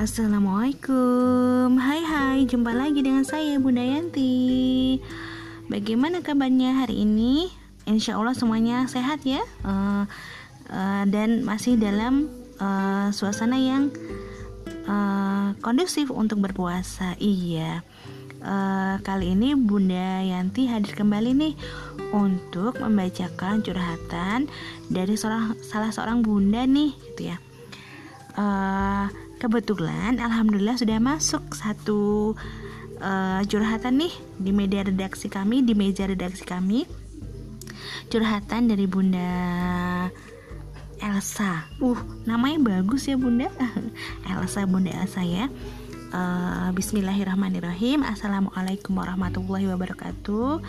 Assalamualaikum. Hai hai. Jumpa lagi dengan saya Bunda Yanti Bagaimana kabarnya hari ini? Insya Allah semuanya sehat ya. Uh, uh, Dan masih dalam uh, suasana yang uh, kondusif untuk berpuasa. Iya. Uh, Kali ini Bunda Yanti hadir kembali nih Untuk membacakan curhatan Dari seorang, salah seorang bunda nih gitu ya. Uh, kebetulan alhamdulillah sudah masuk satu uh, curhatan nih di media redaksi kami di meja redaksi kami. Curhatan dari bunda Elsa. Uh namanya bagus ya bunda. Elsa bunda Elsa ya. Uh, Bismillahirrahmanirrahim. Assalamualaikum warahmatullahi wabarakatuh.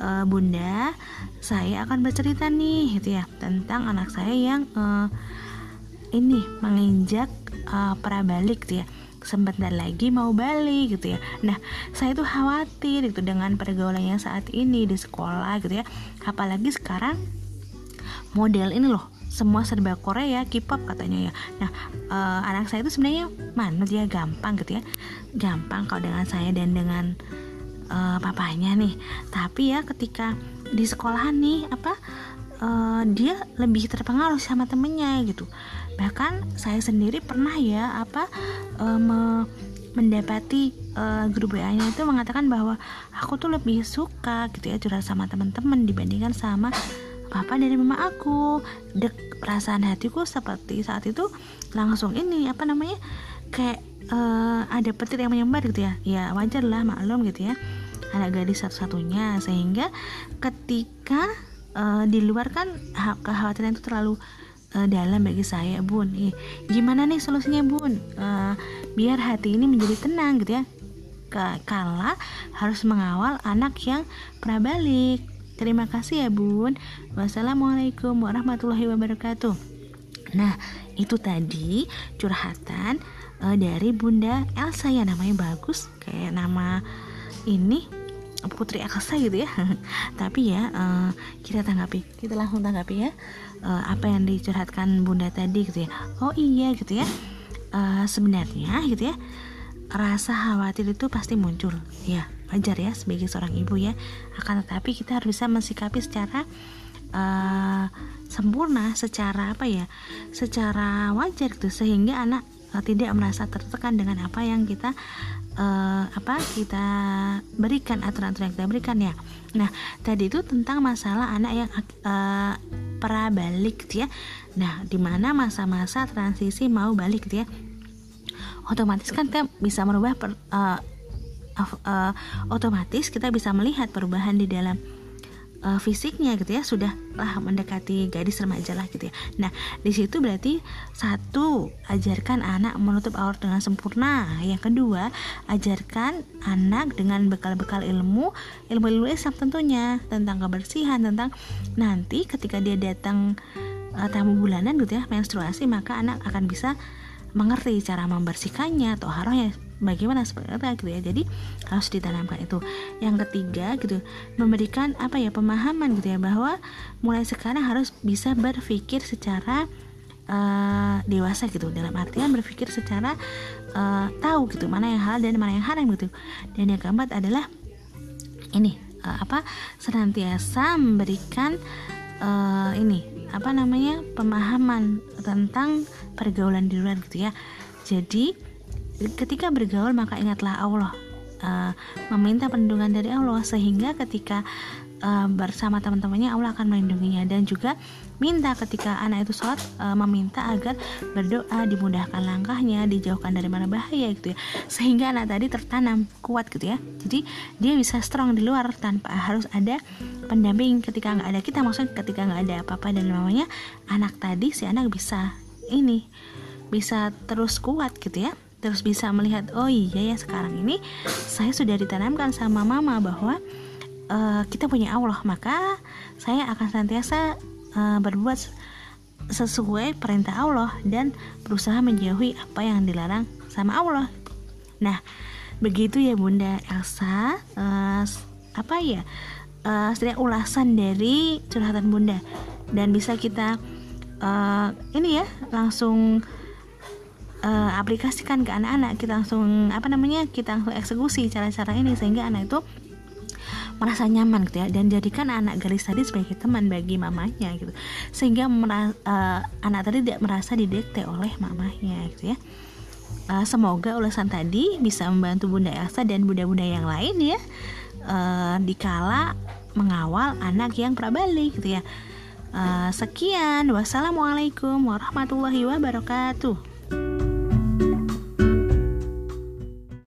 Uh, Bunda saya akan bercerita nih gitu ya tentang anak saya yang uh, ini menginjak uh, pra balik gitu ya. Sebentar lagi mau balik gitu ya. Nah saya tuh khawatir gitu dengan pergaulannya saat ini di sekolah gitu ya. Apalagi sekarang model ini loh semua serba Korea K-pop katanya ya. Nah uh, anak saya itu sebenarnya mana dia? Gampang gitu ya. Gampang kalau dengan saya dan dengan uh, papanya nih. Tapi ya ketika di sekolahan nih apa uh, dia lebih terpengaruh sama temennya gitu bahkan saya sendiri pernah ya apa uh, me mendapati uh, grup WA-nya itu mengatakan bahwa aku tuh lebih suka gitu ya curhat sama teman-teman dibandingkan sama papa dari mama aku. Dek perasaan hatiku seperti saat itu langsung ini apa namanya kayak uh, ada petir yang menyambar gitu ya. Ya wajar lah maklum gitu ya. Anak gadis satu-satunya. Sehingga ketika uh, di luar kan kekhawatiran itu terlalu uh, dalam bagi saya bun. Eh, gimana nih solusinya bun? Uh, biar hati ini menjadi tenang gitu ya. Kala harus mengawal anak yang pernah balik. Terima kasih ya bun. Wassalamualaikum warahmatullahi wabarakatuh. Nah itu tadi curhatan uh, dari bunda Elsa ya. Namanya bagus. Kayak nama ini Putri Elsa gitu ya. Tapi ya uh, kita tanggapi kita langsung tanggapi ya uh, apa yang dicurhatkan bunda tadi gitu ya. Oh iya gitu ya uh, sebenarnya gitu ya rasa khawatir itu pasti muncul. Ya wajar ya sebagai seorang ibu ya. Akan tetapi kita harus bisa mensikapi secara uh, sempurna secara apa ya secara wajar gitu. Sehingga anak uh, tidak merasa tertekan dengan apa yang kita uh, apa kita berikan aturan-aturan yang kita berikan ya. Nah tadi itu tentang masalah anak yang uh, pra balik gitu ya. Nah di mana masa-masa transisi mau balik gitu ya. Otomatis kan kita bisa merubah per, uh, uh, uh, otomatis kita bisa melihat perubahan di dalam uh, fisiknya gitu ya sudah lah mendekati gadis remaja lah gitu ya. Nah di situ berarti satu ajarkan anak menutup aurat dengan sempurna. Yang kedua ajarkan anak dengan bekal-bekal ilmu ilmu-ilmu Islam tentunya tentang kebersihan tentang nanti ketika dia datang uh, tamu bulanan gitu ya menstruasi maka anak akan bisa mengerti cara membersihkannya atau harohnya bagaimana seperti itu gitu ya. Jadi harus ditanamkan itu. Yang ketiga gitu memberikan apa ya pemahaman gitu ya bahwa mulai sekarang harus bisa berpikir secara uh, dewasa gitu. Dalam artian berpikir secara uh, tahu gitu mana yang halal dan mana yang haram gitu. Dan yang keempat adalah ini uh, apa senantiasa memberikan uh, ini apa namanya pemahaman tentang pergaulan di luar gitu ya. Jadi ketika bergaul maka ingatlah Allah uh, meminta perlindungan dari Allah sehingga ketika uh, bersama teman-temannya Allah akan melindunginya. Dan juga minta ketika anak itu sholat uh, meminta agar berdoa dimudahkan langkahnya dijauhkan dari mana bahaya gitu ya. Sehingga anak tadi tertanam kuat gitu ya. Jadi dia bisa strong di luar tanpa harus ada pendamping ketika nggak ada kita. Maksudnya ketika nggak ada apa-apa dan mamanya anak tadi si anak bisa ini bisa terus kuat gitu ya terus bisa melihat oh iya ya sekarang ini saya sudah ditanamkan sama mama bahwa uh, kita punya Allah. Maka saya akan senantiasa uh, berbuat sesuai perintah Allah dan berusaha menjauhi apa yang dilarang sama Allah. Nah begitu ya Bunda Elsa uh, apa ya uh, sedikit ulasan dari curhatan Bunda. Dan bisa kita uh, ini ya langsung uh, aplikasikan ke anak-anak. Kita langsung apa namanya kita langsung eksekusi cara-cara ini sehingga anak itu merasa nyaman gitu ya dan jadikan anak garis tadi sebagai teman bagi mamanya gitu. Sehingga merasa, uh, eh, anak tadi tidak merasa didekte oleh mamanya gitu ya. Uh, semoga ulasan tadi bisa membantu Bunda Elsa dan bunda-bunda yang lain ya uh, dikala mengawal anak yang prabalik gitu ya. Uh, sekian. Wassalamualaikum warahmatullahi wabarakatuh